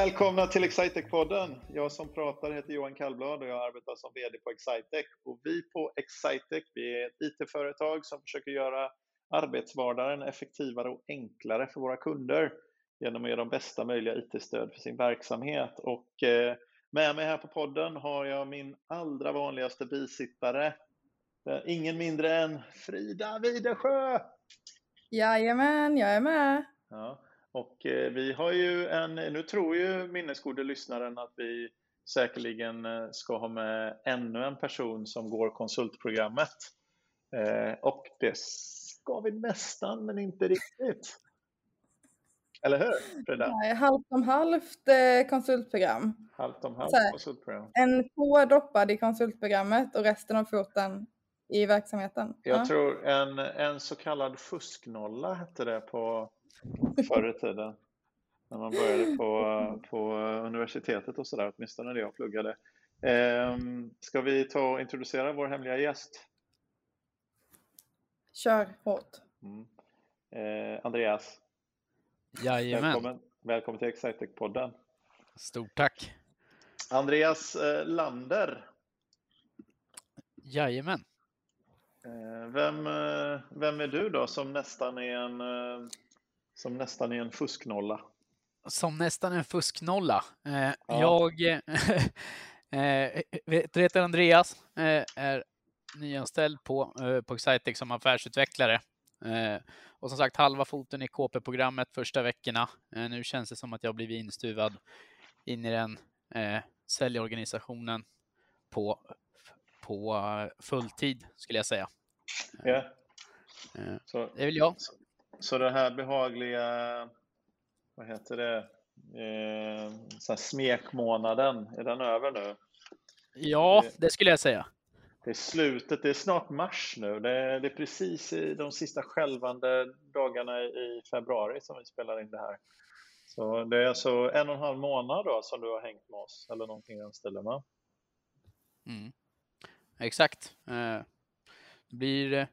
Välkomna till Excitec-podden. Jag som pratar heter Johan Kallblad och jag arbetar som VD på Excitec. Och vi på Excitec, vi är ett IT-företag som försöker göra arbetsvardagen effektivare och enklare för våra kunder genom att ge dem bästa möjliga IT-stöd för sin verksamhet. Och eh, med mig här på podden har jag min allra vanligaste bisittare, ingen mindre än Frida Widesjö. Jajamän, jag är med. Ja. Och eh, vi har ju en, nu tror ju minnesgode lyssnaren att vi säkerligen eh, ska ha med ännu en person som går konsultprogrammet. Eh, och det ska vi nästan, men inte riktigt. Eller hur, Frida? Nej, halvt om halvt konsultprogram. Halvt om halvt konsultprogram. En tå droppad i konsultprogrammet och resten av foten i verksamheten. Jag ja. tror en, en så kallad fusknolla hette det på förr i tiden. När man började på, på universitetet och sådär, åtminstone när jag pluggade. Eh, ska vi ta och introducera vår hemliga gäst? Kör hårt. Mm. Eh, Andreas. Jajamän. Välkommen, välkommen till Excitec-podden. Stort tack. Andreas eh, Lander. Jajamän. Eh, vem, eh, vem är du då som nästan är en eh, som nästan är en fusknolla. Som nästan en fusknolla. Eh, ja. Jag eh, heter Andreas, eh, är nyanställd på, eh, på Excitec som affärsutvecklare. Eh, och som sagt, halva foten i KP-programmet första veckorna. Eh, nu känns det som att jag blivit instuvad in i den eh, säljorganisationen på, på fulltid, skulle jag säga. Ja. Så, det är väl jag. Så den här behagliga, vad heter det, eh, så smekmånaden, är den över nu? Ja, det skulle jag säga. Det är slutet, det är snart mars nu. Det är, det är precis i de sista skälvande dagarna i februari som vi spelar in det här. Så det är alltså en och en halv månad då som du har hängt med oss, eller någonting i den stilen va? Mm. Exakt. Eh, det blir eh,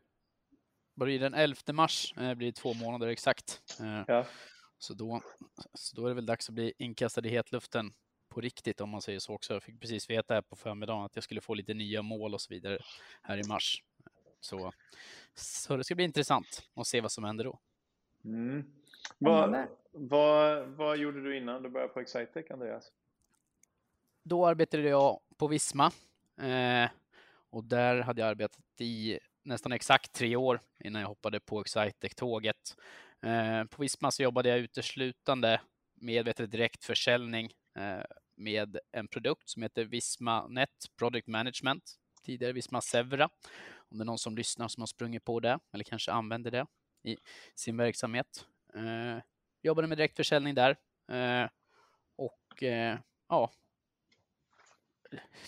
blir den 11 mars, eh, blir två månader exakt. Eh, ja. Så, då, så då är det väl dags att bli inkastad i hetluften på riktigt om man säger så också. Jag fick precis veta här på förmiddagen att jag skulle få lite nya mål och så vidare här i mars. Så, så det ska bli intressant att se vad som händer då. Mm. Vad, vad, vad gjorde du innan du började på Excitec, Andreas? Då arbetade jag på Visma eh, och där hade jag arbetat i nästan exakt tre år innan jag hoppade på Excitec-tåget. Eh, på Visma så jobbade jag uteslutande med direktförsäljning eh, med en produkt som heter Visma Net Product Management, tidigare Visma Sevra. Om det är någon som lyssnar som har sprungit på det eller kanske använder det i sin verksamhet. Eh, jobbade med direktförsäljning där eh, och ja,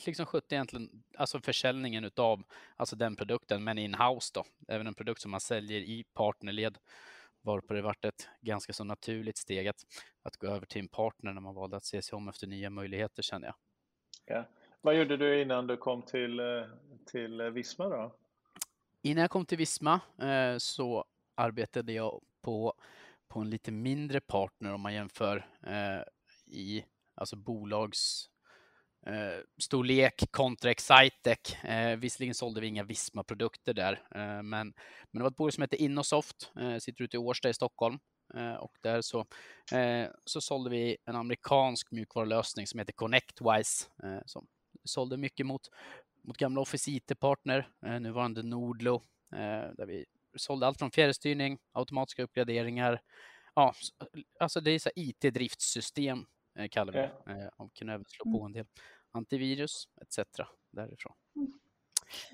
liksom skött egentligen alltså försäljningen utav alltså den produkten, men in-house då. Även en produkt som man säljer i partnerled varpå det varit ett ganska så naturligt steg att, att gå över till en partner när man valde att se sig om efter nya möjligheter känner jag. Ja. Vad gjorde du innan du kom till, eh, till Visma då? Innan jag kom till Visma eh, så arbetade jag på, på en lite mindre partner om man jämför eh, i alltså bolags eh, storlek kontra Excitec. Eh, visserligen sålde vi inga Visma-produkter där, eh, men, men det var ett bolag som heter Innosoft, eh, sitter ute i Årsta i Stockholm. Eh, och där så, eh, så sålde vi en amerikansk mjukvarulösning som heter Connectwise, eh, som sålde mycket mot, mot gamla Office IT-partner, eh, nuvarande Nordlo, eh, där vi sålde allt från fjärrstyrning, automatiska uppgraderingar, ja, alltså det är så IT-driftssystem Eh, kallar vi det. Ja. Och kunna även slå på mm. en del antivirus etc. därifrån. Mm.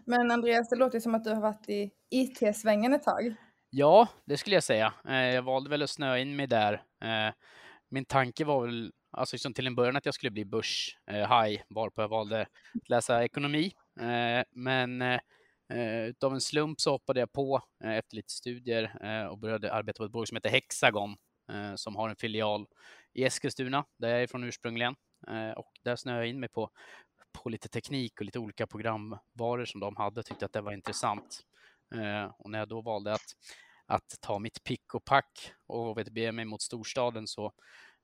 Men Andreas, det låter som att du har varit i IT-svängen ett tag. Ja, det skulle jag säga. Eh, jag valde väl att snöa in mig där. Eh, min tanke var väl alltså liksom till en början att jag skulle bli börs high, varpå jag valde att läsa ekonomi. Men utav en slump så hoppade jag på efter lite studier och började arbeta på ett bolag som heter Hexagon som har en filial i Eskilstuna, där jag är från ursprungligen. Eh, och där snöade jag in mig på, på lite teknik och lite olika programvaror som de hade. Tyckte att det var intressant. Eh, och när jag då valde att, att ta mitt pick och pack och bege mig mot storstaden så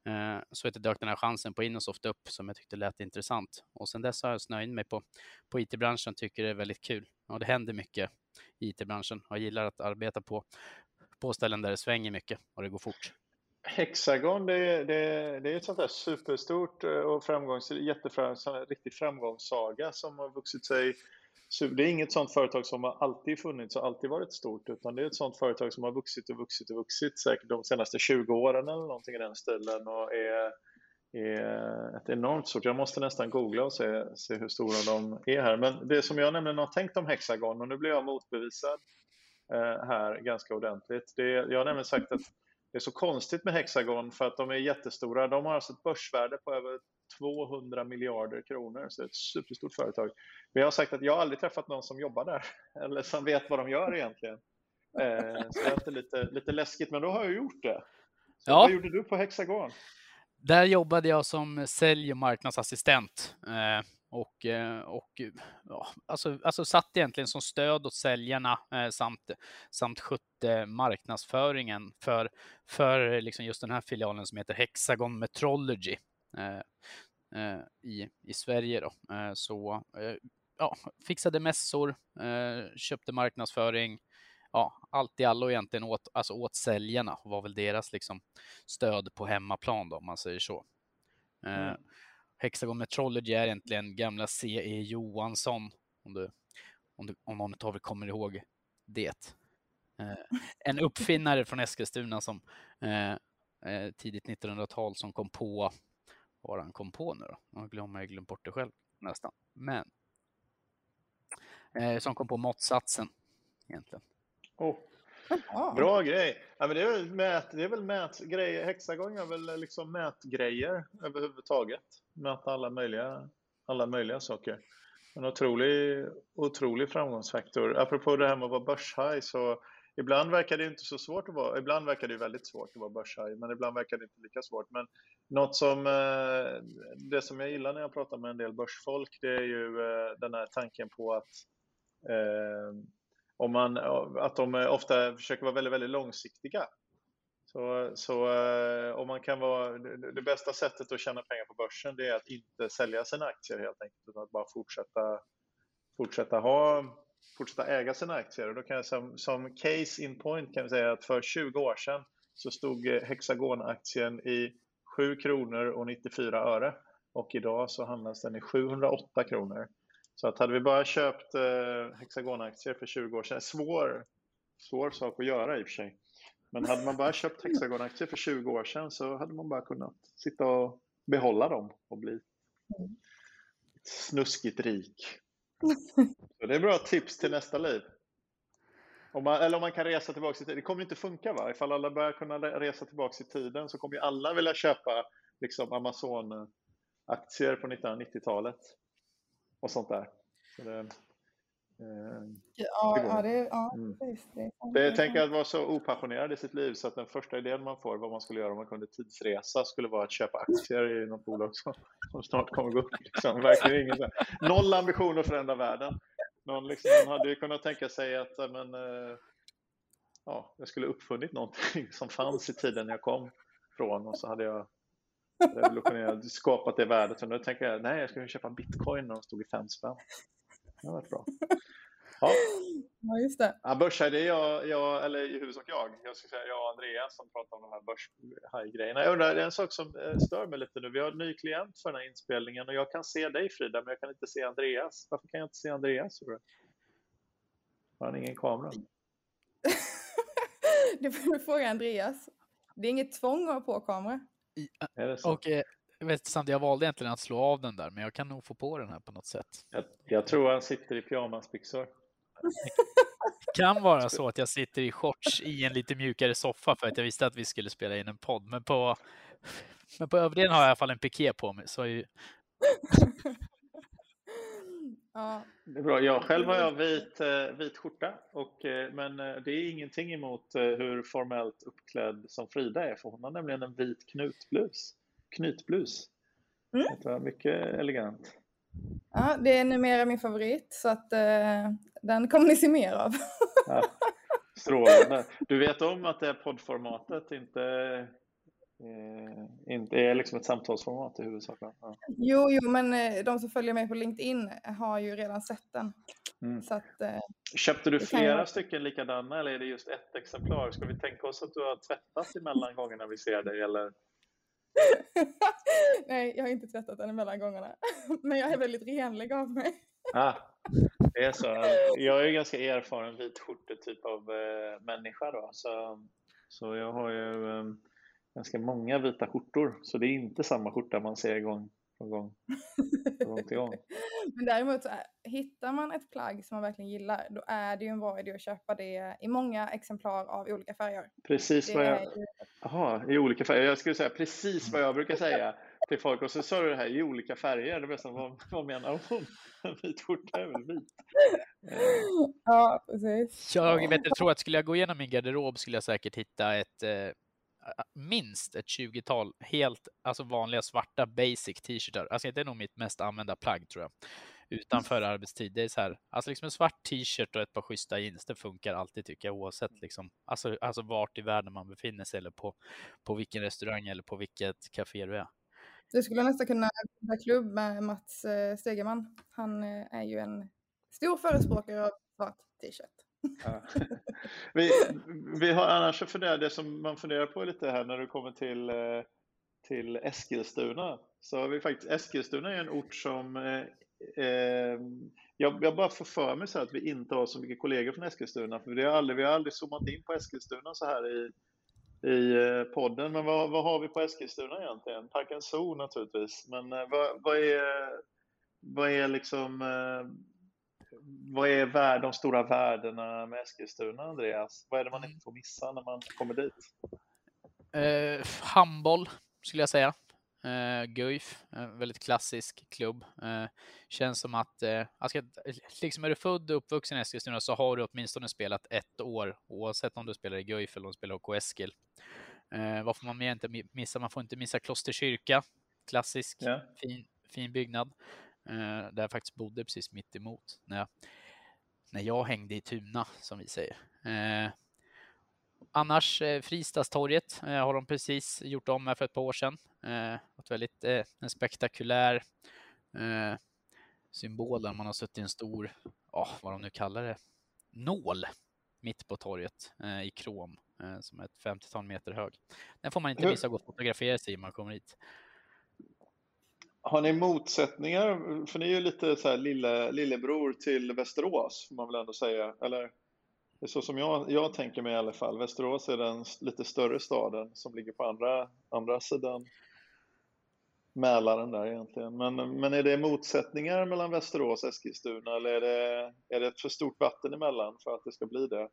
Eh, så vet dök den här chansen på Innosoft upp som jag tyckte lät intressant. Och sen dess har jag snöat in mig på, på IT-branschen, tycker det är väldigt kul. Och det händer mycket i IT-branschen och jag gillar att arbeta på, på ställen där det svänger mycket och det går fort. Hexagon, det, det, det är ett sånt där superstort eh, och framgångs, jätteframgångsrikt, riktig framgångssaga som har vuxit sig det är inget sånt företag som har alltid funnits och alltid varit stort, utan det är ett sånt företag som har vuxit och vuxit och vuxit säkert de senaste 20 åren eller någonting i den stilen och är, är ett enormt stort. Jag måste nästan googla och se, se hur stora de är här. Men det som jag nämligen har tänkt om Hexagon, och nu blir jag motbevisad eh, här ganska ordentligt. Det, jag har nämligen sagt att det är så konstigt med Hexagon för att de är jättestora. De har alltså ett börsvärde på över 200 miljarder kronor, så det är ett superstort företag. Men jag har sagt att jag aldrig träffat någon som jobbar där eller som vet vad de gör egentligen. Eh, så det är lite, lite läskigt, men då har jag gjort det. Så ja. Vad gjorde du på Hexagon? Där jobbade jag som sälj och marknadsassistent. Eh, och, eh, och ja, alltså, alltså satt egentligen som stöd åt säljarna eh, samt, samt skötte marknadsföringen för, för liksom just den här filialen som heter Hexagon Metrology eh, eh i, i Sverige. Då. Eh, så eh, ja, fixade mässor, eh, köpte marknadsföring, ja, allt i allo egentligen åt, alltså åt säljarna var väl deras liksom stöd på hemmaplan då, om man säger så. Mm. Hexagon Metrology är egentligen gamla C.E. Johansson, om, du, om, du, om någon av er kommer ihåg det. Eh, en uppfinnare från Eskilstuna som eh, eh tidigt 1900-tal som kom på, vad han kom på nu då? Jag glömmer glömt bort det själv nästan. Men eh, som kom på måttsatsen egentligen. Oh. Bra grej. Ja, men det, är väl mät, det är väl mätgrejer. Hexagon är väl liksom mätgrejer överhuvudtaget. Mäta alla möjliga, alla möjliga saker. En otrolig, otrolig framgångsfaktor. Apropå det här med att vara börshaj så ibland verkar det inte så svårt att vara, ibland verkar det väldigt svårt att vara börshaj, men ibland verkar det inte lika svårt. Men något som, eh, det som jag gillar när jag pratar med en del börsfolk, det är ju eh, den här tanken på att eh, om man, att de ofta försöker vara väldigt, väldigt långsiktiga. Så, så eh, om man kan vara, det bästa sättet att tjäna pengar på börsen det är att inte sälja sina aktier helt enkelt, utan att bara fortsätta, fortsätta, ha, fortsätta äga sina aktier. Och då kan jag som, som case in point kan vi säga att för 20 år sedan så stod Hexagon-aktien i 7 kronor och 94 öre och idag så handlas den i 708 kronor. Så att hade vi bara köpt eh, Hexagonaktier för 20 år sedan, svår, svår sak att göra i och för sig. Men hade man bara köpt Hexagonaktier för 20 år sedan så hade man bara kunnat sitta och behålla dem och bli snuskigt rik. Så det är bra tips till nästa liv. Om man, eller om man kan resa tillbaka i tiden. Det kommer inte funka va? Ifall alla börjar kunna resa tillbaka i tiden så kommer ju alla vilja köpa liksom Amazon-aktier på 1990-talet och sånt där. Så det, eh, ja, det ja, det, ja, mm. precis. Det, det, jag tänker att vara så opassionerad i sitt liv så att den första idén man får vad man skulle göra om man kunde tidsresa skulle vara att köpa aktier i något bolag som, som snart kommer gå upp. Liksom. Verkligen ingen, noll ambition att förändra världen. Någon, liksom, någon hade ju kunnat tänka sig att men, eh, ja, jag skulle uppfunnit någonting som fanns i tiden jag kom från och så hade jag revolutionerat, skapat det värdet. Så nu tänker jag, nej, jag ska köpa bitcoin när de stod i fem spänn. Det har varit bra. Ja, ja just det. Ja, börshaj, det är jag, jag, eller i huvudsak jag, jag ska säga jag och Andreas som pratar om de här börshaj-grejerna. Jag undrar, det är en sak som eh, stör mig lite nu. Vi har en ny klient för den här inspelningen och jag kan se dig Frida, men jag kan inte se Andreas. Varför kan jag inte se Andreas? Har han ingen kamera? det får du fråga Andreas. Det är inget tvång att ha på kamera. I, och eh, jag, vet, sant, jag valde egentligen att slå av den där, men jag kan nog få på den här på något sätt. Jag, jag tror han sitter i pyjamasbyxor. Det kan vara så att jag sitter i shorts i en lite mjukare soffa för att jag visste att vi skulle spela in en podd. Men på, men på överdelen har jag i alla fall en piké på mig. Så är... Ja. Det är bra. Jag själv har jag vit, eh, vit skjorta, och, eh, men eh, det är ingenting emot hur formellt uppklädd som Frida är, för hon har nämligen en vit knutblus. Knytblus. Mm. Det var mycket elegant. Ja, det är numera min favorit, så att eh, den kommer ni se mer av. ja, strålande. Du vet om att det är poddformatet inte inte är liksom ett samtalsformat i huvudsak. Ja. Jo, jo, men eh, de som följer mig på LinkedIn har ju redan sett den. Mm. Så att, eh, Köpte du flera jag... stycken likadana eller är det just ett exemplar? Ska vi tänka oss att du har tvättat emellan gångerna vi ser dig eller? Nej, jag har inte tvättat den emellan gångerna. Men jag är väldigt renlig av mig. ah, det är så. Jag är ju ganska erfaren vit typ av eh, människa då. Så, så jag har ju eh, ganska många vita skjortor. Så det är inte samma skjorta man ser igång från gång, gång till gång. Men däremot så är, hittar man ett plagg som man verkligen gillar, då är det ju en bra idé att köpa det i många exemplar av olika färger. Precis vad jag... Jaha, i olika färger. Jag skulle säga precis vad jag brukar säga till folk och så sa du det här i olika färger. Det bästa, vad, vad menar hon? En vit skjorta är väl vit? Ja, precis. Jag, vet, jag tror att skulle jag gå igenom min garderob skulle jag säkert hitta ett eh, minst ett 20-tal helt alltså vanliga svarta basic t-shirtar. Alltså det är nog mitt mest använda plagg tror jag. Utanför arbetstid. Det är så här, alltså liksom en svart t-shirt och ett par schyssta jeans. Det funkar alltid tycker jag oavsett liksom, alltså, alltså vart i världen man befinner sig eller på, på vilken restaurang eller på vilket café du är. Du skulle nästan kunna bilda klubb med Mats eh, Stegerman. Han eh, är ju en stor förespråkare av svart t-shirt. Ja. Vi, vi har annars funderat, det som man funderar på lite här när du kommer till, eh, till Eskilstuna. Så har vi faktiskt, Eskilstuna är en ort som eh, eh jag, jag, bara får för mig så att vi inte har så mycket kollegor från Eskilstuna. För vi har aldrig, vi har aldrig zoomat in på Eskilstuna så här i, i eh, podden. Men vad, vad har vi på Eskilstuna egentligen? Parken Zoo naturligtvis. Men eh, vad, vad, är, vad är liksom vad är värld, de stora värdena med Eskilstuna, Andreas? Vad är det man inte får missa när man kommer dit? Eh, handboll skulle jag säga. Eh, Guif, en väldigt klassisk klubb. Eh, känns som att, eh, alltså, liksom är du född och uppvuxen i Eskilstuna så har du åtminstone spelat ett år, oavsett om du spelar i Guif eller om du spelar HK Eskil. Eh, vad får man inte missa? Man får inte missa Kloster kyrka, klassisk, yeah. fin, fin byggnad. Eh, där jag faktiskt bodde precis mitt emot när jag, när jag hängde i Tuna, som vi säger. Eh, annars, eh, Fristadstorget har de precis gjort om här för ett par år sedan. Ett väldigt en spektakulär symbol där man har suttit en stor, oh, vad de nu kallar det, nål mitt på torget i krom som är ett 50-tal meter hög. Den får man inte missa att gå och fotografera sig när man kommer hit. Har ni motsättningar? För ni är ju lite så här lille, lillebror till Västerås, får man väl ändå säga. Eller? Det är så som jag, jag tänker mig i alla fall. Västerås är den lite större staden som ligger på andra, andra sidan Mälaren där egentligen. Men, men är det motsättningar mellan Västerås och Eskilstuna eller är det, är det ett för stort vatten emellan för att det ska bli det?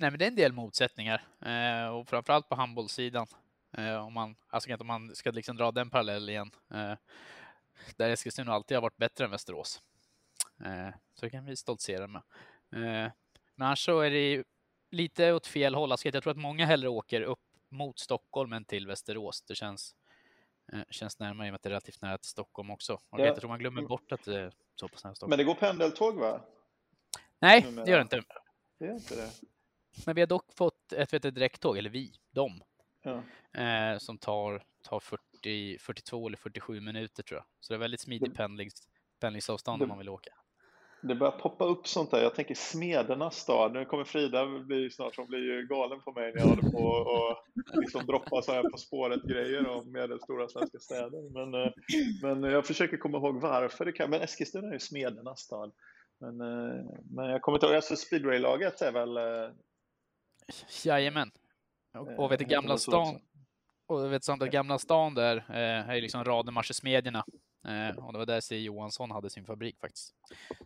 Nej, men det är en del motsättningar eh, och framförallt på handbollssidan. Eh, om man, alltså om man ska liksom dra den parallellen igen. Eh, där Eskilstuna alltid har varit bättre än Västerås. Eh, så det kan vi stoltsera med. Eh, men annars så är det lite åt fel håll. Alltså jag tror att många hellre åker upp mot Stockholm än till Västerås. Det känns, eh, känns närmare i och med att det är relativt nära till Stockholm också. Och ja. Jag tror man glömmer bort att det är så pass nära Stockholm. Men det går pendeltåg va? Nej, det gör det inte. Det gör inte det. Men vi har dock fått ett, ett direkttåg, eller vi, de, Ja. Eh, som tar, tar 40, 42 eller 47 minuter tror jag. Så det är väldigt smidigt pendlings, pendlingsavstånd om man vill åka. Det börjar poppa upp sånt där. Jag tänker Smedernas stad. Nu kommer Frida bli snart, hon blir ju galen på mig när jag håller på och liksom droppar så här på spåret grejer om medelstora svenska städer. Men, eh, men jag försöker komma ihåg varför det kan. Men Eskilstuna är ju Smedernas stad. Men, eh, men jag kommer inte ihåg, alltså speedwaylaget är väl? Jajamän, och, och vet, Gamla stan, och vet, att Gamla stan där eh, är liksom Rademachersmedjorna. Eh, och det var där C. Johansson hade sin fabrik faktiskt.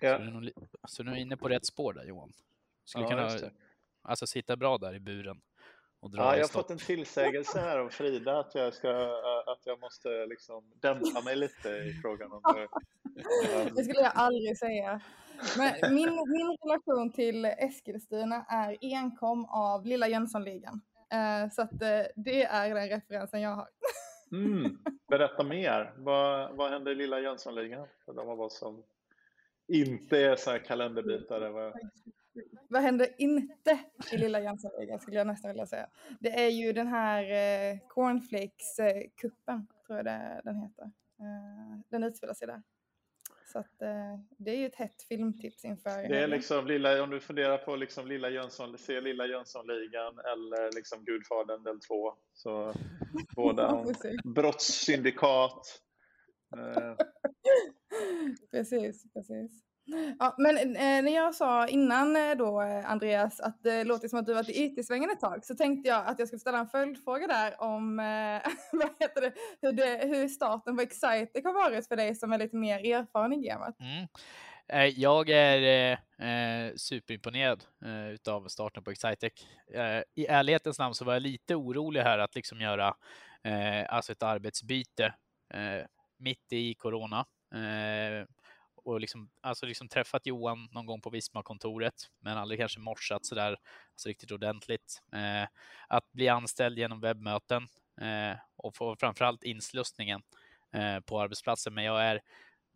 Ja. Så, nu, så nu är inne på rätt spår där Johan. Skulle ja, kunna alltså, sitta bra där i buren. Och dra ja, jag har fått en tillsägelse här av Frida att jag, ska, att jag måste liksom dämpa mig lite i frågan om det. Det skulle jag aldrig säga. Men min, min relation till Eskilstuna är enkom av Lilla Jönssonligan. Eh, så att eh, det är den referensen jag har. Mm. Berätta mer. Vad, vad hände i Lilla Jönssonligan för de av oss som inte är så här kalenderbitare. Va? Vad händer inte i Lilla Jönssonligan skulle jag nästan vilja säga. Det är ju den här eh, Cornflakes-kuppen, tror jag det, den heter. Eh, den utspelar sig där. Så att, eh, det är ju ett hett filmtips inför. Det är liksom lilla, om du funderar på liksom lilla Jönsson, se Lilla Jönssonligan eller liksom Gudfadern del 2. Så båda brottssyndikat. Eh. precis, precis. Ja, men eh, när jag sa innan eh, då eh, Andreas att det låter som att du varit i IT-svängen ett tag så tänkte jag att jag skulle ställa en följdfråga där om eh, vad heter det, hur, det, hur starten på Excitec har varit för dig som är lite mer erfaren i gamet. Mm. Eh, jag är eh, eh, superimponerad eh, utav starten på Excitec. Eh, I ärlighetens namn så var jag lite orolig här att liksom göra eh, alltså ett arbetsbyte mitt i corona och liksom, alltså liksom träffat Johan någon gång på Visma-kontoret, men aldrig kanske morsat sådär alltså riktigt ordentligt. Eh, att bli anställd genom webbmöten eh, och få framförallt inslussningen eh, på arbetsplatsen. Men jag är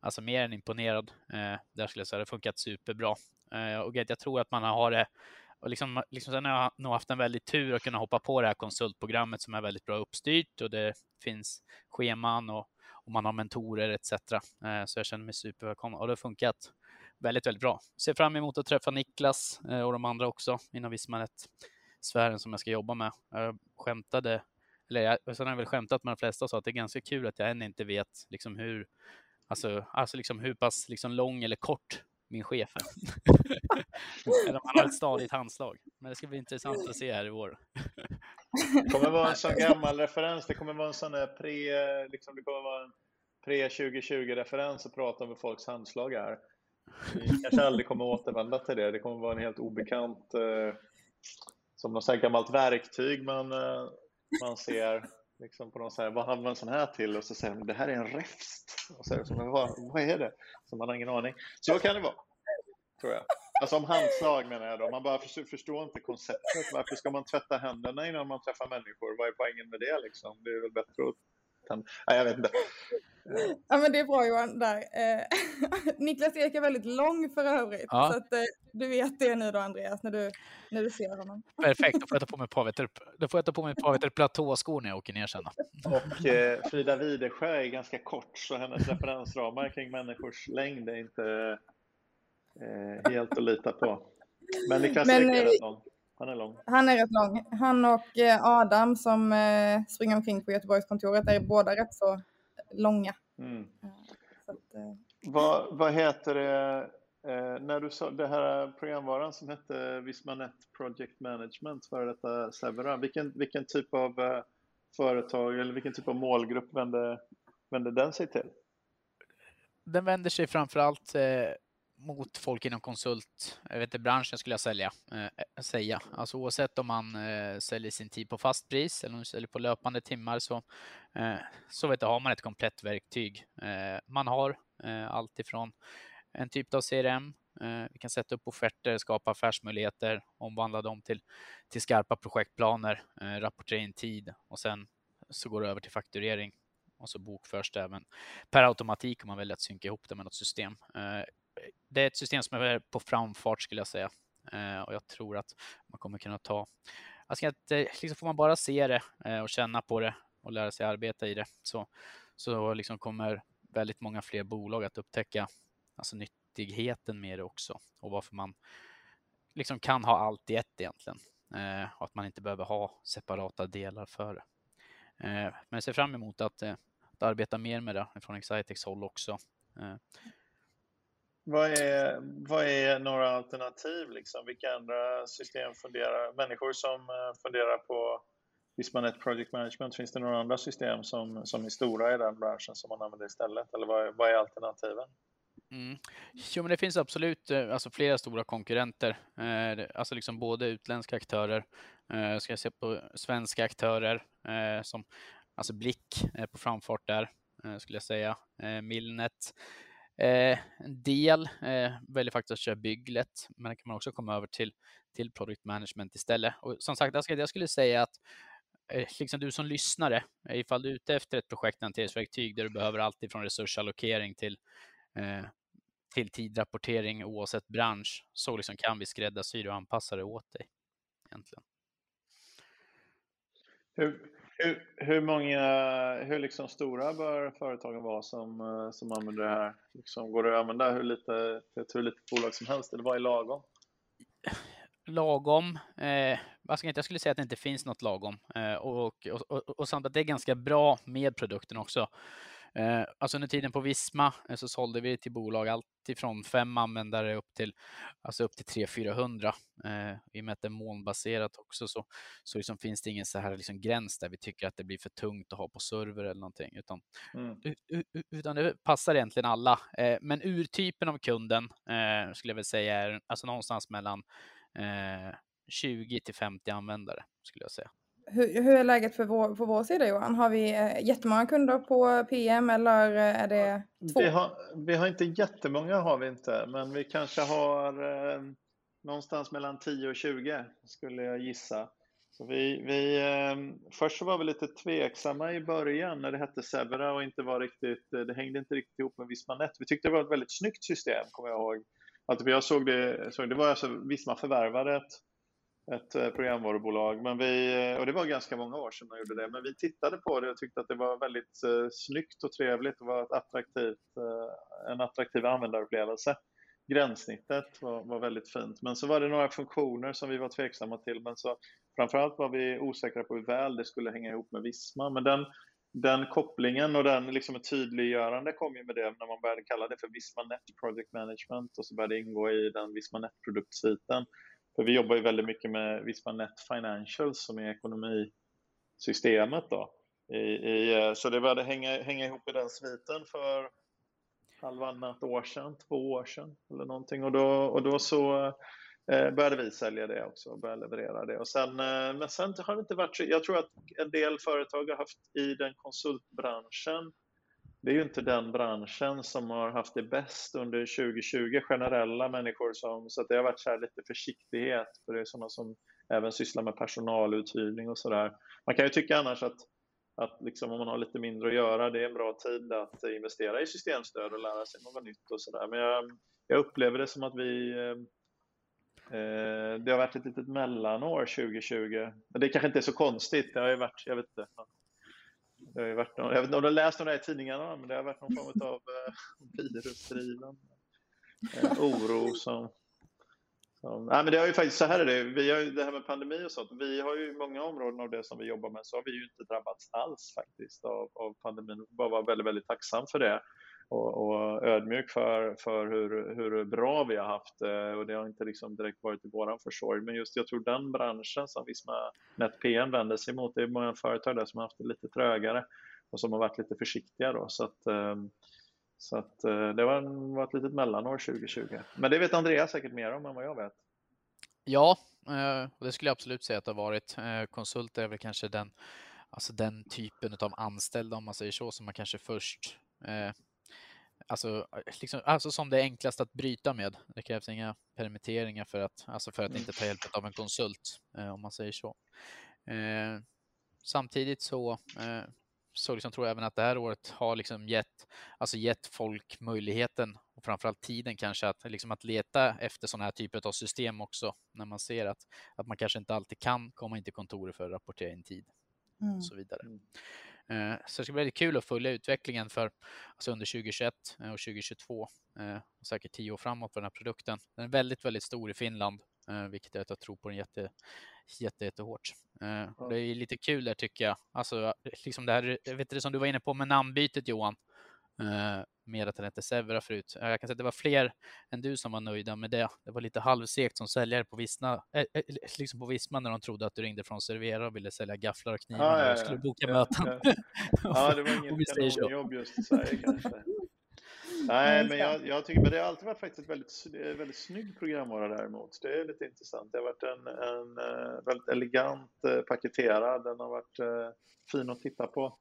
alltså mer än imponerad. Eh, där skulle jag säga det har funkat superbra. Eh, och jag tror att man har det och liksom, liksom sen har jag nog haft en väldigt tur att kunna hoppa på det här konsultprogrammet som är väldigt bra uppstyrt och det finns scheman och och man har mentorer etc. Eh, så jag känner mig supervälkommen och det har funkat väldigt, väldigt bra. Ser fram emot att träffa Niklas eh, och de andra också inom Vismanet-sfären som jag ska jobba med. Jag skämtade, eller jag, sen har jag väl skämtat med de flesta och sa att det är ganska kul att jag än inte vet liksom hur, alltså, alltså liksom hur pass liksom lång eller kort min chef är. eller om han har ett stadigt handslag. Men det ska bli intressant att se här i vår. Det kommer vara en sån gammal referens. Det kommer vara en sån där pre, liksom, det kommer vara en pre 2020-referens att prata om hur folks handslag är. Vi kanske aldrig kommer återvända till det. Det kommer vara en helt obekant, eh, som något så gammalt verktyg man, eh, man ser liksom på någon så här, vad har man sån här till? Och så säger de, det här är en räfst. Och så är det så, vad, vad är det? Så man har ingen aning. Så kan det vara, tror jag. Alltså om handslag menar jag då. Man bara förstår inte konceptet. Varför ska man tvätta händerna innan man träffar människor? Vad är poängen med det liksom? Det är väl bättre att Nej, jag vet inte. Ja, men det är bra Johan där. Eh, Niklas Ek är väldigt lång för övrigt. Ja. Så att, eh, du vet det nu då Andreas, när du, när du ser honom. Perfekt, då får jag ta på mig meter, då får jag ta på mig ett par meter platåskor när jag åker ner sen. Och eh, Frida Widesjö är ganska kort, så hennes referensramar kring människors längd är inte eh, helt att lita på. Men Niklas Men, är rätt lång. Han är lång. Han är rätt lång. Han och eh, Adam som eh, springer omkring på Göteborgskontoret är båda rätt så långa. Mm. Så att, eh. vad, vad heter det? Eh, när du sa det här programvaran som hette Vismanet Project Management, före detta Severa, vilken, vilken typ av eh, företag eller vilken typ av målgrupp vände, vände den sig till? Den vänder sig framförallt eh, mot folk inom konsult, jag vet inte, branschen skulle jag sälja, eh, säga. Alltså oavsett om man eh, säljer sin tid på fast pris eller om man säljer på löpande timmar så, eh, så vet du, har man ett komplett verktyg. Eh, man har eh, allt ifrån en typ av CRM, eh, vi kan sätta upp offerter, skapa affärsmöjligheter, omvandla dem till, till skarpa projektplaner, eh, rapportera in tid och sen så går det över till fakturering och så bokförs det även per automatik om man väljer att synka ihop det med något system eh, det är ett system som är på framfart skulle jag säga. Eh, och jag tror att man kommer kunna ta, alltså att, liksom får man bara se det eh, och känna på det och lära sig arbeta i det så, så liksom kommer väldigt många fler bolag att upptäcka alltså nyttigheten med det också och varför man liksom kan ha allt i ett egentligen eh, och att man inte behöver ha separata delar för det. Eh, men jag ser fram emot att, eh, att arbeta mer med det från Excitex håll också. Eh, vad är, vad är några alternativ? Liksom? Vilka andra system funderar människor som eh, funderar på Vismanet Project Management? Finns det några andra system som, som är stora i den branschen som man använder istället? Eller vad är, vad är alternativen? Mm. Jo, men det finns absolut eh, alltså, flera stora konkurrenter, eh, alltså liksom både utländska aktörer, eh, ska jag se på svenska aktörer eh, som alltså Blick eh, på framfart där, skulle jag säga, Milnet, Eh, en del eh, väljer faktiskt att köra bygglet, men det kan man också komma över till, till product management istället. Och som sagt, jag skulle, jag skulle säga att eh, liksom du som lyssnare, ifall du är ute efter ett projekthanteringsverktyg där du behöver allt ifrån resursallokering till, eh, till tidrapportering oavsett bransch. Så liksom kan vi skräddarsy och anpassa det åt dig. Egentligen. Hur, hur, hur många, hur liksom stora bör företagen vara som, eh, som använder det här? Liksom, går det att använda hur lite, hur lite bolag som helst, eller vad är lagom? Lagom, eh, jag skulle säga att det inte finns något lagom eh, och, och, och, och samt att det är ganska bra med produkten också. Eh, alltså under tiden på Visma eh, så sålde vi till bolag allt ifrån fem användare upp till, alltså upp till 300-400. Eh, I och med att det är molnbaserat också så, så liksom finns det ingen så här liksom gräns där vi tycker att det blir för tungt att ha på server eller någonting. Utan, mm. utan det passar egentligen alla. Eh, men urtypen av kunden eh, skulle jag väl säga är alltså någonstans mellan 20 till 50 användare skulle jag säga. Hur, hur är läget för vår, på vår sida Johan? Har vi eh, jättemånga kunder på PM eller är det två? Vi har, vi har inte jättemånga har vi inte, men vi kanske har eh, någonstans mellan 10 och 20 skulle jag gissa. Så vi, vi, eh, först så var vi lite tveksamma i början när det hette Severa och inte var riktigt, det hängde inte riktigt ihop med Vismanet. Vi tyckte det var ett väldigt snyggt system, kommer jag ihåg. Att jag såg det, såg, det var alltså Visma förvärvade ett ett eh, programvarubolag. Men vi, eh, och det var ganska många år sedan man gjorde det. Men vi tittade på det och tyckte att det var väldigt eh, snyggt och trevligt och var ett attraktivt, eh, en attraktiv användarupplevelse. Gränssnittet var, var väldigt fint. Men så var det några funktioner som vi var tveksamma till. Men så framförallt var vi osäkra på hur väl det skulle hänga ihop med Visma. Men den, den kopplingen och den liksom ett tydliggörande kom ju med det när man började kalla det för Visma Net Project Management och så började det ingå i den Visma Net produktsviten. För vi jobbar ju väldigt mycket med Visma Net Financials som är ekonomisystemet. Då. I, i, eh, så det började hänga, hänga ihop i den sviten för halvannat år sedan, två år sedan eller någonting. Och då, och då så eh, började vi sälja det också och började leverera det. Och sen, eh, men sen har det inte varit Jag tror att en del företag har haft i den konsultbranschen det är ju inte den branschen som har haft det bäst under 2020, generella människor som, så att det har varit så lite försiktighet, för det är sådana som även sysslar med personaluthyrning och sådär. Man kan ju tycka annars att, att liksom om man har lite mindre att göra, det är en bra tid att investera i systemstöd och lära sig något nytt och sådär. Men jag, jag upplever det som att vi eh, eh det har varit ett litet mellanår 2020. Men det kanske inte är så konstigt. Det har ju varit, jag vet inte, det har varit någon, jag vet inte om du har läst om det i tidningarna, men det har varit någon form av eh, virusdriven eh, oro som, som... Nej, men det har ju faktiskt, så här är det, vi har ju det här med pandemi och sånt, vi har ju många områden av det som vi jobbar med, så har vi ju inte drabbats alls faktiskt av, av pandemin, bara vara väldigt, väldigt tacksam för det och, och ödmjuk för, för hur, hur bra vi har haft det och det har inte liksom direkt varit i våran försorg. Men just jag tror den branschen som Visma NetPM vänder sig mot, det är många företag där som har haft det lite trögare och som har varit lite försiktiga då. Så att, ehm, så att eh, det var, var ett litet mellanår 2020. Men det vet Andreas säkert mer om än vad jag vet. Ja, eh, det skulle jag absolut säga att det har varit. Eh, konsulter konsult är väl kanske den, alltså den typen av anställda om man säger så, som man kanske först Alltså, liksom, alltså som det är enklast att bryta med. Det krävs inga permitteringar för att, alltså för att inte ta hjälp av en konsult, eh, om man säger så. Eh, samtidigt så, eh, så liksom tror jag även att det här året har liksom gett, alltså gett folk möjligheten och framförallt tiden kanske att, liksom att leta efter sådana här typer av system också när man ser att, att man kanske inte alltid kan komma in till kontoret för att rapportera in tid mm. och så vidare. Eh, så det ska bli väldigt kul att följa utvecklingen för alltså under 2021 eh, och 2022 eh, och säkert tio år framåt för den här produkten. Den är väldigt, väldigt stor i Finland, vilket är att jag tror på den jätte, jätte, jättehårt. Det är lite kul där tycker jag. Alltså, liksom det här, vet du, som du var inne på med namnbytet Johan med att den hette Severa förut. Jag kan säga att det var fler än du som var nöjda med det. Det var lite halvsegt som säljare på Visma, äh, liksom på Visma när de trodde att du ringde från Servera och ville sälja gafflar och knivar ah, ja, och skulle boka ja, möten. Ja, ja. det var inget kanonjobb just i Sverige kanske. Nej, men jag, jag, tycker men det har alltid varit faktiskt väldigt, väldigt snygg programvara däremot. Det är lite intressant. Det har varit en, en väldigt elegant paketerad. Den har varit fin att titta på.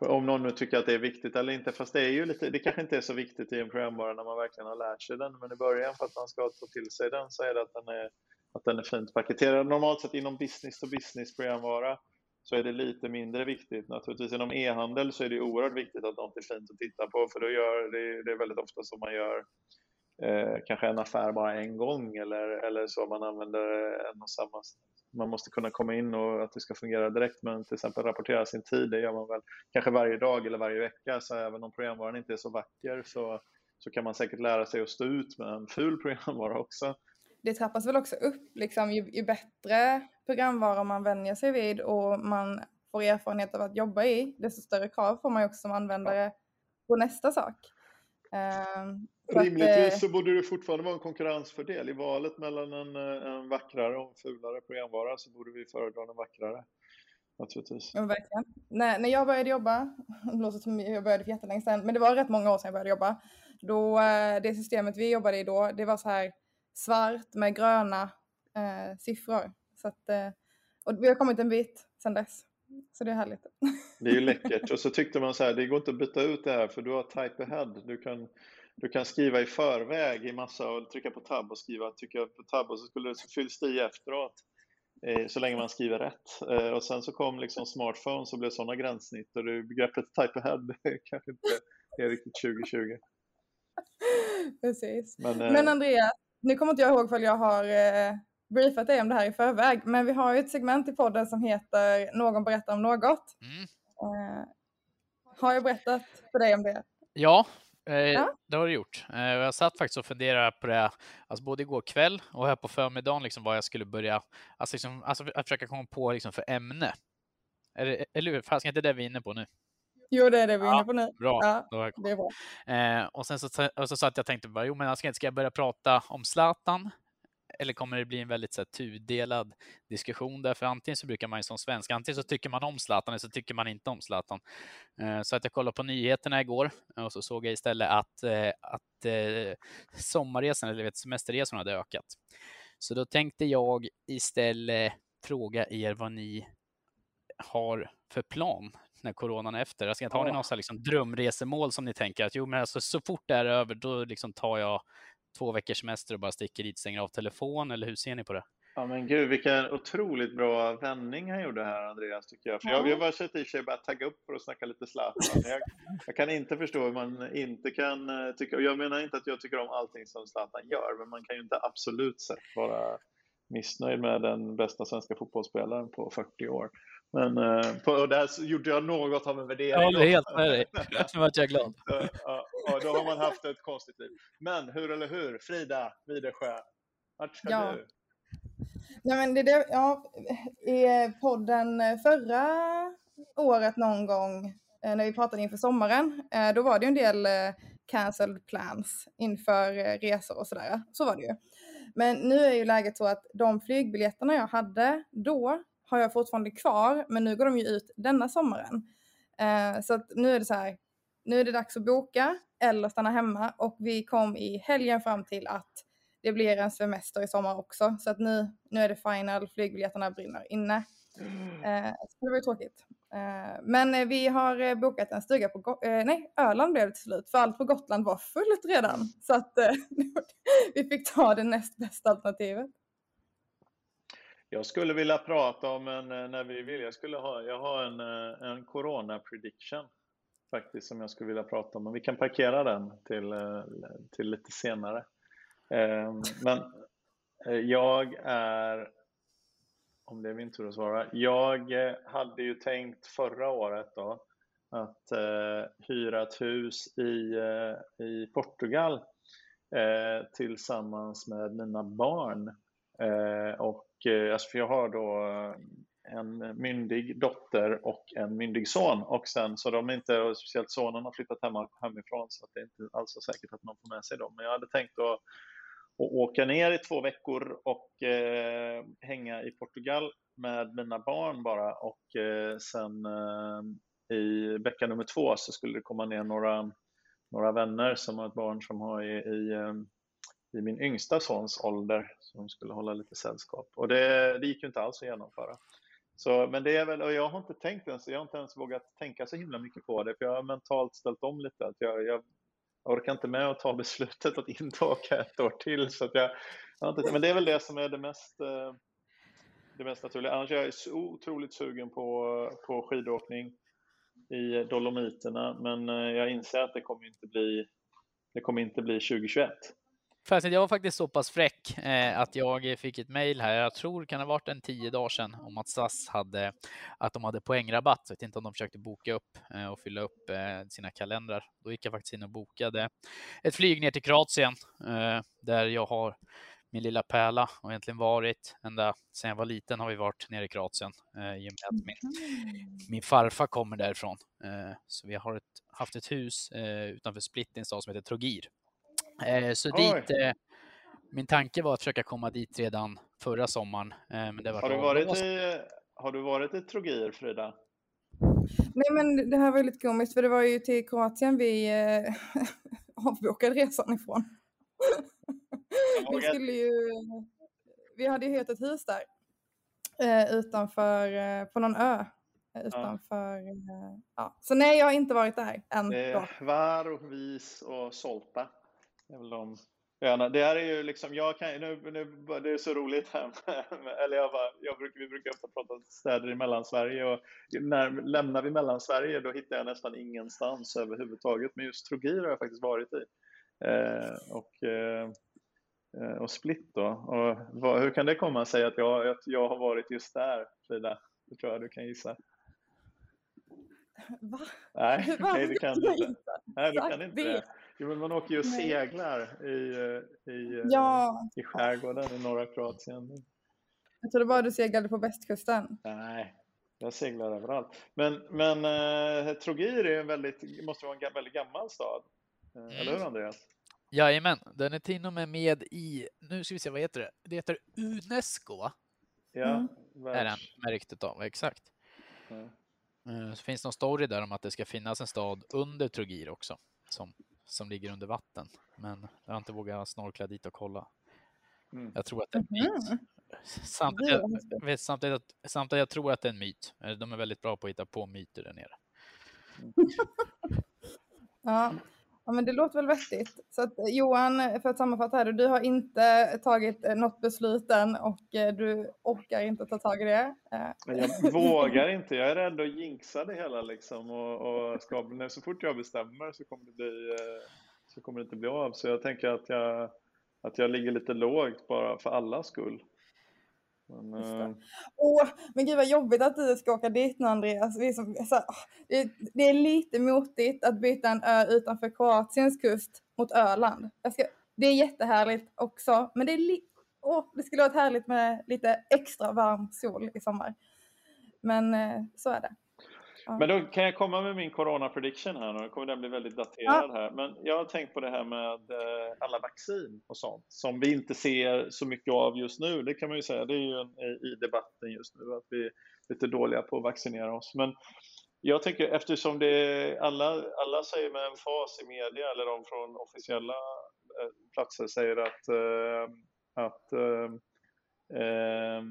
Om någon nu tycker att det är viktigt eller inte, fast det är ju lite, det kanske inte är så viktigt i en programvara när man verkligen har lärt sig den, men i början för att man ska få till sig den så är det att den är, att den är fint paketerad. Normalt sett inom business to business programvara så är det lite mindre viktigt. Naturligtvis inom e-handel så är det oerhört viktigt att något är fint att titta på för då gör det, det är väldigt ofta som man gör eh, kanske en affär bara en gång eller, eller så man använder en och samma man måste kunna komma in och att det ska fungera direkt men till exempel rapportera sin tid det gör man väl kanske varje dag eller varje vecka så även om programvaran inte är så vacker så, så kan man säkert lära sig att stå ut med en ful programvara också. Det trappas väl också upp liksom ju, ju bättre programvara man vänjer sig vid och man får erfarenhet av att jobba i desto större krav får man ju också som användare på nästa sak. Rimligtvis att, så borde det fortfarande vara en konkurrensfördel. I valet mellan en, eh, en vackrare och en fulare programvara så borde vi föredra den vackrare. Naturligtvis. Ja, verkligen. När, när jag började jobba, det låter som jag började för jättelänge sedan, men det var rätt många år sedan jag började jobba. Då, eh, det systemet vi jobbade i då, det var så här svart med gröna eh, siffror. Så att, eh, och vi har kommit en bit sedan dess. Så det är härligt. Det är ju läckert. Och så tyckte man så här, det går inte att byta ut det här för du har type ahead. Du kan du kan skriva i förväg i massa och trycka på tab och skriva tycker jag på tab och så, skulle, så fylls det i efteråt eh, så länge man skriver rätt. Eh, och sen så kom liksom smartphones och blev sådana gränssnitt och det, begreppet type ahead kanske inte är riktigt 2020. Precis. Men, eh, men Andreas, nu kommer inte jag ihåg för jag har briefat dig om det här i förväg, men vi har ju ett segment i podden som heter Någon berättar om något. Mm. Har jag berättat för dig om det? Ja, Eh, ja. Det har du gjort. Eh, jag satt faktiskt och funderade på det, alltså både igår kväll och här på förmiddagen, liksom vad jag skulle börja, alltså, liksom, alltså att försöka komma på liksom för ämne. Eller, eller hur? Fast inte det vi är inne på nu. Jo, det är det vi är inne på nu. Bra. Ja, det är bra. Eh, och sen så, och så satt jag och tänkte, bara, jo men ska, ska jag börja prata om Zlatan? Eller kommer det bli en väldigt så här, tudelad diskussion? Därför antingen så brukar man ju som svensk, antingen så tycker man om Zlatan eller så tycker man inte om Zlatan. Eh, så att jag kollade på nyheterna igår och så såg jag istället att, eh, att eh, sommarresan, eller vet, semesterresorna hade ökat. Så då tänkte jag istället fråga er vad ni har för plan när coronan är efter? Alltså, har ni något liksom drömresemål som ni tänker att jo, men alltså, så fort det är över, då liksom tar jag två veckors semester och bara sticker dit, stänger av telefon eller hur ser ni på det? Ja men gud vilken otroligt bra vändning han gjorde här Andreas tycker jag. För jag, jag bara sett i sig bara tagga upp för att snacka lite Zlatan. Jag, jag, kan inte förstå hur man inte kan eh, tycka, och jag menar inte att jag tycker om allting som Zlatan gör, men man kan ju inte absolut sett vara missnöjd med den bästa svenska fotbollsspelaren på 40 år. Men eh, på, och där gjorde jag något av en värdering. Jag håller helt med dig. Nu vart jag glad. Ja, då har man haft ett konstigt liv. Men hur eller hur, Frida Widersjö, vart ska ja. du? Nej, men det, det, ja, I podden förra året någon gång eh, när vi pratade inför sommaren, eh, då var det en del cancelled plans inför resor och sådär. Så var det ju. Men nu är ju läget så att de flygbiljetterna jag hade då har jag fortfarande kvar, men nu går de ju ut denna sommaren. Eh, så nu är det så här, nu är det dags att boka eller stanna hemma och vi kom i helgen fram till att det blir en semester i sommar också. Så att nu, nu är det final, flygbiljetterna brinner inne. Eh, så det var ju tråkigt. Eh, men vi har bokat en stuga på, eh, nej, Öland blev det till slut, för allt på Gotland var fullt redan. Så att eh, vi fick ta det näst bästa alternativet. Jag skulle vilja prata om en, eh, när vi vill, jag skulle ha, jag har en, eh, en corona prediction faktiskt som jag skulle vilja prata om, men vi kan parkera den till, eh, till lite senare. Ehm, men jag är, om det är min tur att svara, jag hade ju tänkt förra året då att hyra ett hus i, i Portugal tillsammans med mina barn och Eh, alltså för jag har då eh, en myndig dotter och en myndig son och sen så de inte, och speciellt sonen har flyttat hemma, hemifrån så att det är inte alls så säkert att man får med sig dem. Men jag hade tänkt att, att åka ner i två veckor och eh, hänga i Portugal med mina barn bara och eh, sen eh, i vecka nummer två så skulle det komma ner några, några vänner som har ett barn som har i, i eh, i min yngsta sons ålder som skulle hålla lite sällskap. Och det, det gick ju inte alls att genomföra. Så, men det är väl, och jag har inte tänkt ens, jag har inte ens vågat tänka så himla mycket på det, för jag har mentalt ställt om lite. Att jag, jag orkar inte med att ta beslutet att inte åka ett år till. Så att jag, jag inte, men det är väl det som är det mest, eh, det mest naturliga. Annars är jag så otroligt sugen på, på skidåkning i Dolomiterna, men eh, jag inser att det kommer inte bli, det kommer inte bli 2021. Fast jag var faktiskt så pass fräck eh, att jag fick ett mejl här, jag tror det kan ha varit en tio dagar sedan, om att SAS hade, att de hade poängrabatt. Jag vet inte om de försökte boka upp eh, och fylla upp eh, sina kalendrar. Då gick jag faktiskt in och bokade ett flyg ner till Kroatien eh, där jag har min lilla pärla och egentligen varit ända sedan jag var liten har vi varit nere i Kroatien eh, i och med att min, min farfar kommer därifrån. Eh, så vi har ett, haft ett hus eh, utanför Split i en stad som heter Trogir. Eh, så Oj. dit, eh, min tanke var att försöka komma dit redan förra sommaren. eh, Men det var Har du varit i, har du varit i Trogir, Frida? Nej men det här var ju lite komiskt för det var ju till Kroatien vi eh, avbokade resan ifrån. vi skulle ju, vi hade ju hyrt ett hus där eh, utanför, eh, på någon ö. eh, Utanför, eh, ja. Så nej jag har inte varit där än. Är Var och Vis och Solta. Det är väl de öarna. Det här är ju liksom, jag kan, nu, nu, det är så roligt här, eller jag bara, jag brukar, vi brukar ofta prata städer i Mellansverige och när lämnar vi Mellansverige då hittar jag nästan ingenstans överhuvudtaget. Men just Trogir har jag faktiskt varit i. Eh, och, eh, eh, och Split då. Och vad, hur kan det komma sig att jag, att jag har varit just där, Frida? Det tror jag du kan gissa. Va? Nej, Varför nej kan du jag inte. Nej, du kan inte det. Jo, men man åker ju och seglar i, eh, i, eh, Ja, i skärgården i norra Kroatien. jag trodde bara du seglade på västkusten. Nej, jag seglar överallt. Men, men eh, Trogir är en väldigt, måste vara en väldigt gammal stad. Eh, Eller hur Andreas? Jajamän, den är till och med med i, nu ska vi se, vad heter det? Det heter Unesco? Ja, Mm. Är den märkt utav, exakt. Eh, Så finns det någon story där om att det ska finnas en stad under Trogir också, som, som ligger under vatten. Men jag har inte vågat snorkla dit och kolla. Mm. Jag tror att det är en myt. Mhm. Samtidigt, jag samtidigt, att, samtidigt jag tror att det är en myt. Eh, De är väldigt bra på att hitta på myter där nere. Ja ja, men det låter väl vettigt. Så att, eh, Johan, eh, för att sammanfatta här, du har inte eh, tagit något beslut än och du orkar inte ta tag i det. Jag vågar inte. Jag är rädd att jinxa det hela liksom. Och, och ska, så fort jag bestämmer så kommer det bli så kommer det inte bli av. Så jag tänker att jag, att jag ligger lite lågt bara för allas skull. Men, eh, Åh, men gud vad jobbigt att du ska åka dit nu Andreas. Det är, som, åh, det, är lite motigt att byta en ö utanför Kroatiens kust mot Öland. Ska, det är jättehärligt också, men det, är åh, det skulle varit härligt med lite extra varm sol i sommar. Men eh, så är det. Men då kan jag komma med min corona prediction här nu. Då kommer den bli väldigt daterad här. Men jag har tänkt på det här med eh, alla vaccin och sånt som vi inte ser så mycket av just nu. Det kan man ju säga. Det är ju en, i debatten just nu att vi är lite dåliga på att vaccinera oss. Men jag tänker eftersom det alla, alla säger med en fas i media eller de från officiella eh, platser säger att, eh, att eh, eh,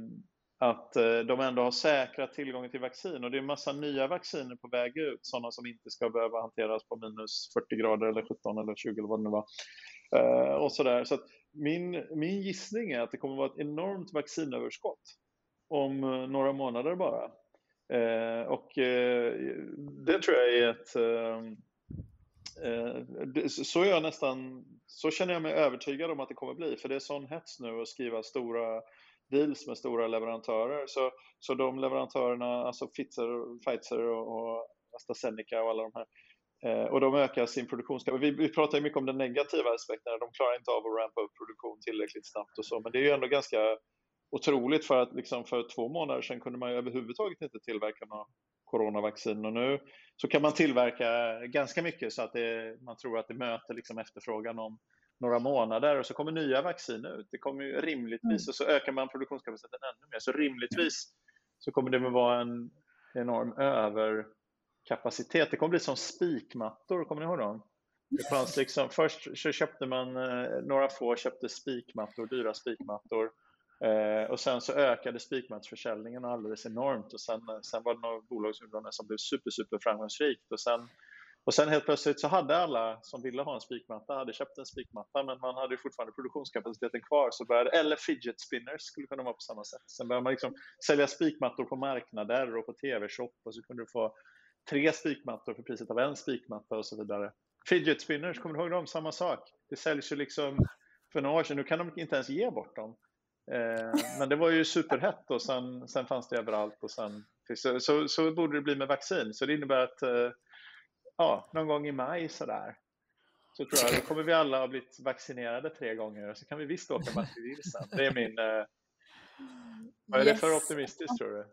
att eh, de ändå har säkrat tillgången till vaccin och det är en massa nya vacciner på väg ut, sådana som inte ska behöva hanteras på minus 40 grader eller 17 eller 20 eller vad det nu var. Eh, och sådär. Så att min, min gissning är att det kommer vara ett enormt vaccinöverskott om eh, några månader bara. Och det tror jag är ett så- Så är jag nästan, så känner jag mig övertygad om att det kommer bli, för det är sån hets nu att skriva stora deals med stora leverantörer. Så, så de leverantörerna, alltså Pfizer, Pfizer och, och AstraZeneca och alla de här, eh, och de ökar sin produktionskapacitet. Vi, vi pratar ju mycket om den negativa aspekten, de klarar inte av att rampa upp produktion tillräckligt snabbt och så, men det är ju ändå ganska otroligt för att liksom för två månader sedan kunde man ju överhuvudtaget inte tillverka några coronavaccin och nu så kan man tillverka ganska mycket så att det, man tror att det möter liksom efterfrågan om några månader och så kommer nya vaccin ut. Det kommer ju rimligtvis och så ökar man produktionskapaciteten ännu mer. Så rimligtvis så kommer det att vara en enorm överkapacitet. Det kommer bli som spikmattor, kommer ni ihåg dem? Det fanns liksom, först så köpte man, eh, några få köpte spikmattor, dyra spikmattor. Eh, och sen så ökade spikmattsförsäljningen alldeles enormt och sen, sen var det några bolag som blev super, super framgångsrikt och sen, och sen helt plötsligt så hade alla som ville ha en spikmatta hade köpt en spikmatta men man hade fortfarande produktionskapaciteten kvar. Så började, eller fidget spinners skulle kunna vara på samma sätt. Sen började man liksom sälja spikmattor på marknader och på tv-shop och så kunde du få tre spikmattor för priset av en spikmatta och så vidare. Fidget spinners, kommer du ihåg dem? Samma sak. Det säljs ju liksom för några år sedan. Nu kan de inte ens ge bort dem. Eh, men det var ju superhett och sen, sen fanns det överallt och sen så, så, så, borde det bli med vaccin. Så det innebär att eh, ja, någon gång i maj sådär så tror jag då kommer vi alla ha blivit vaccinerade tre gånger och så kan vi visst åka vill sen. Det är min... Eh, vad är yes. det för optimistiskt tror du?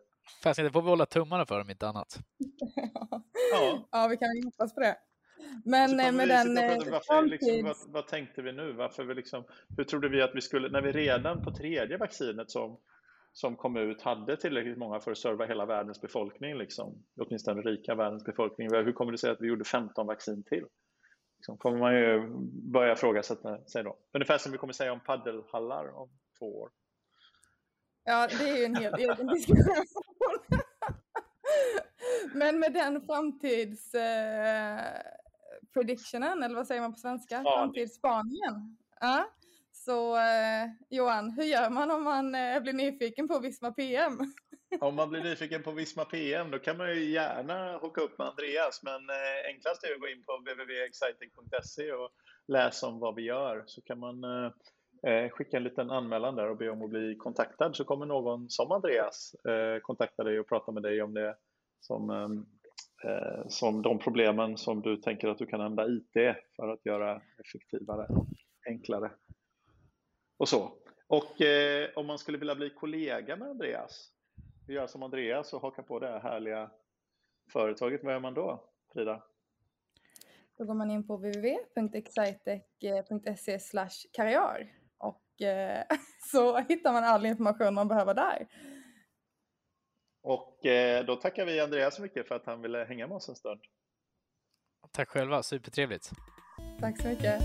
Fast det får vi hålla tummarna för om inte annat. ja. ja, vi kan hoppas på det. Men eh, med den... Eh, varför, liksom, vad, vad, tänkte vi nu? Varför vi liksom, hur trodde vi att vi skulle, när vi redan på tredje vaccinet som, som kom ut hade tillräckligt många för att serva hela världens befolkning, liksom, åtminstone den rika världens befolkning. Hur kommer det sig att vi gjorde 15 vaccin till? Liksom, kommer man ju börja ifrågasätta sig då. Ungefär som vi kommer säga om paddelhallar om två år. Ja, det är ju en helt egen diskussion. Men med den framtids... Eh predictionen, eller vad säger man på svenska? Framtidsspaningen. Ja. Så eh, Johan, hur gör man om man eh, blir nyfiken på Visma PM? Om man blir nyfiken på Visma PM då kan man ju gärna hocka upp med Andreas men eh, enklast är att gå in på www.exciting.se och läsa om vad vi gör så kan man eh, eh, skicka en liten anmälan där och be om att bli kontaktad så kommer någon som Andreas eh, kontakta dig och prata med dig om det som eh, eh som de problemen som du tänker att du kan använda IT för att göra effektivare, enklare och så. Och eh, om man skulle vilja bli kollega med Andreas, göra som Andreas och haka på det här härliga företaget, vad gör man då, Frida? Då går man in på www.excitec.se karriär och eh, så hittar man all information man behöver där. Och eh, då tackar vi Andreas så mycket för att han ville hänga med oss en stund. Tack själva, supertrevligt. Tack så mycket.